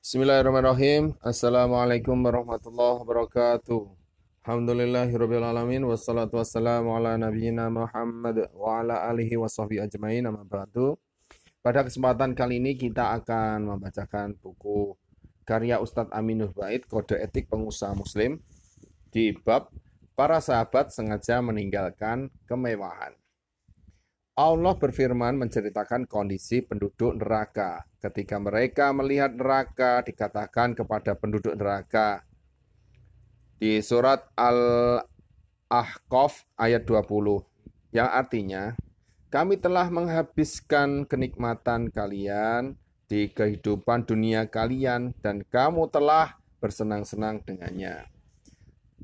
Bismillahirrahmanirrahim. Assalamualaikum warahmatullahi wabarakatuh. Alhamdulillahirrahmanirrahim. Wassalatu wassalamu ala nabiyyina Muhammad wa ala alihi wa sahbihi ajmain. Pada kesempatan kali ini kita akan membacakan buku karya Ustadz Aminuh Bait, Kode Etik Pengusaha Muslim, di bab Para Sahabat Sengaja Meninggalkan Kemewahan. Allah berfirman menceritakan kondisi penduduk neraka. Ketika mereka melihat neraka, dikatakan kepada penduduk neraka di surat Al-Ahqaf ayat 20 yang artinya kami telah menghabiskan kenikmatan kalian di kehidupan dunia kalian dan kamu telah bersenang-senang dengannya.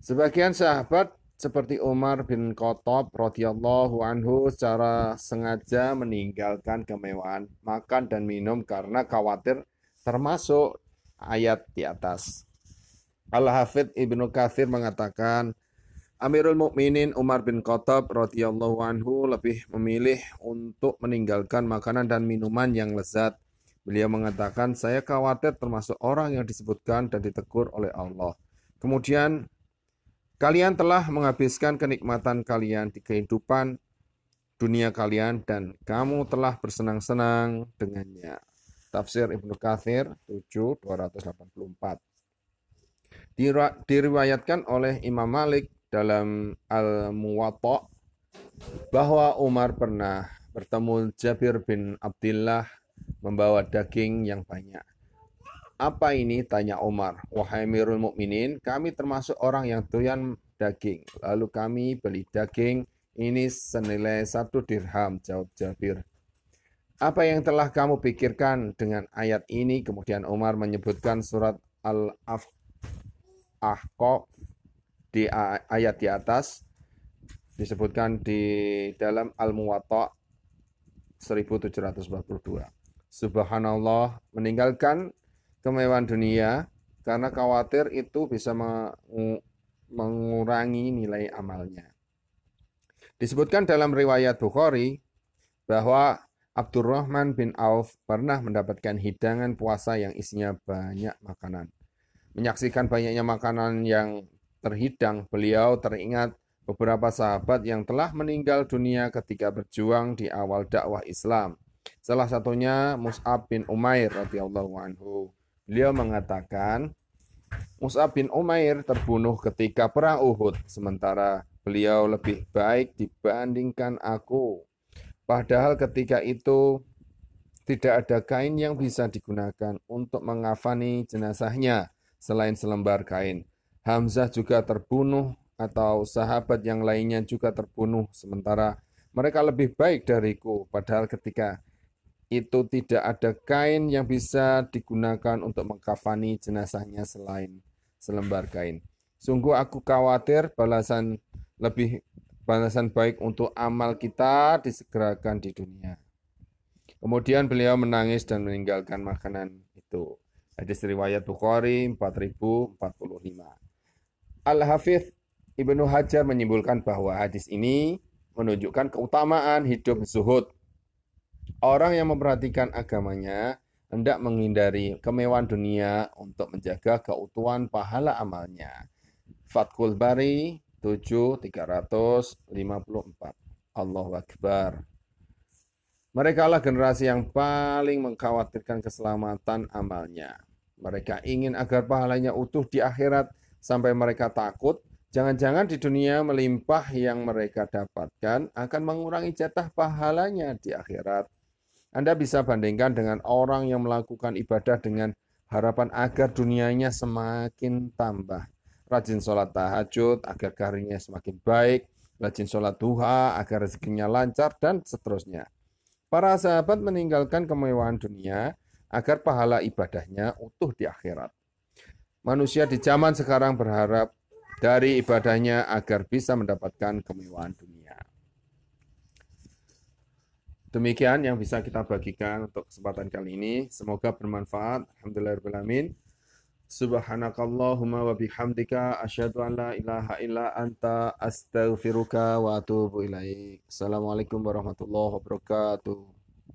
Sebagian sahabat seperti Umar bin Khattab radhiyallahu anhu secara sengaja meninggalkan kemewahan makan dan minum karena khawatir termasuk ayat di atas. Al-Hafidh Ibnu Kathir mengatakan Amirul Mukminin Umar bin Khattab radhiyallahu anhu lebih memilih untuk meninggalkan makanan dan minuman yang lezat. Beliau mengatakan, saya khawatir termasuk orang yang disebutkan dan ditegur oleh Allah. Kemudian Kalian telah menghabiskan kenikmatan kalian di kehidupan dunia kalian dan kamu telah bersenang-senang dengannya. Tafsir Ibnu Kathir 7 284. Diriwayatkan oleh Imam Malik dalam Al-Muwatta bahwa Umar pernah bertemu Jabir bin Abdullah membawa daging yang banyak. Apa ini? Tanya Umar. Wahai Mirul Mukminin, kami termasuk orang yang doyan daging. Lalu kami beli daging ini senilai satu dirham, jawab Jabir. Apa yang telah kamu pikirkan dengan ayat ini? Kemudian Umar menyebutkan surat Al-Ahqaf di ayat di atas disebutkan di dalam Al-Muwatta 1742. Subhanallah meninggalkan kemewahan dunia karena khawatir itu bisa mengurangi nilai amalnya. Disebutkan dalam riwayat Bukhari bahwa Abdurrahman bin Auf pernah mendapatkan hidangan puasa yang isinya banyak makanan. Menyaksikan banyaknya makanan yang terhidang, beliau teringat beberapa sahabat yang telah meninggal dunia ketika berjuang di awal dakwah Islam. Salah satunya Mus'ab bin Umair radhiyallahu anhu. Beliau mengatakan, Mus'ab bin Umair terbunuh ketika perang Uhud, sementara beliau lebih baik dibandingkan aku. Padahal ketika itu tidak ada kain yang bisa digunakan untuk mengafani jenazahnya selain selembar kain. Hamzah juga terbunuh atau sahabat yang lainnya juga terbunuh sementara mereka lebih baik dariku. Padahal ketika itu tidak ada kain yang bisa digunakan untuk mengkafani jenazahnya selain selembar kain. Sungguh aku khawatir balasan lebih balasan baik untuk amal kita disegerakan di dunia. Kemudian beliau menangis dan meninggalkan makanan itu. Hadis riwayat Bukhari 4045. Al-Hafidh Ibnu Hajar menyimpulkan bahwa hadis ini menunjukkan keutamaan hidup zuhud Orang yang memperhatikan agamanya hendak menghindari kemewahan dunia untuk menjaga keutuhan pahala amalnya. Fatkul Bari 7354. Allahu Akbar. Mereka lah generasi yang paling mengkhawatirkan keselamatan amalnya. Mereka ingin agar pahalanya utuh di akhirat sampai mereka takut Jangan-jangan di dunia melimpah yang mereka dapatkan akan mengurangi jatah pahalanya di akhirat. Anda bisa bandingkan dengan orang yang melakukan ibadah dengan harapan agar dunianya semakin tambah. Rajin sholat tahajud agar karirnya semakin baik, rajin sholat duha agar rezekinya lancar, dan seterusnya. Para sahabat meninggalkan kemewahan dunia agar pahala ibadahnya utuh di akhirat. Manusia di zaman sekarang berharap dari ibadahnya agar bisa mendapatkan kemewahan dunia. Demikian yang bisa kita bagikan untuk kesempatan kali ini. Semoga bermanfaat. Alhamdulillahirrahmanirrahim. Subhanakallahumma wa bihamdika asyhadu an la ilaha illa anta astaghfiruka wa atubu ilaik. Assalamualaikum warahmatullahi wabarakatuh.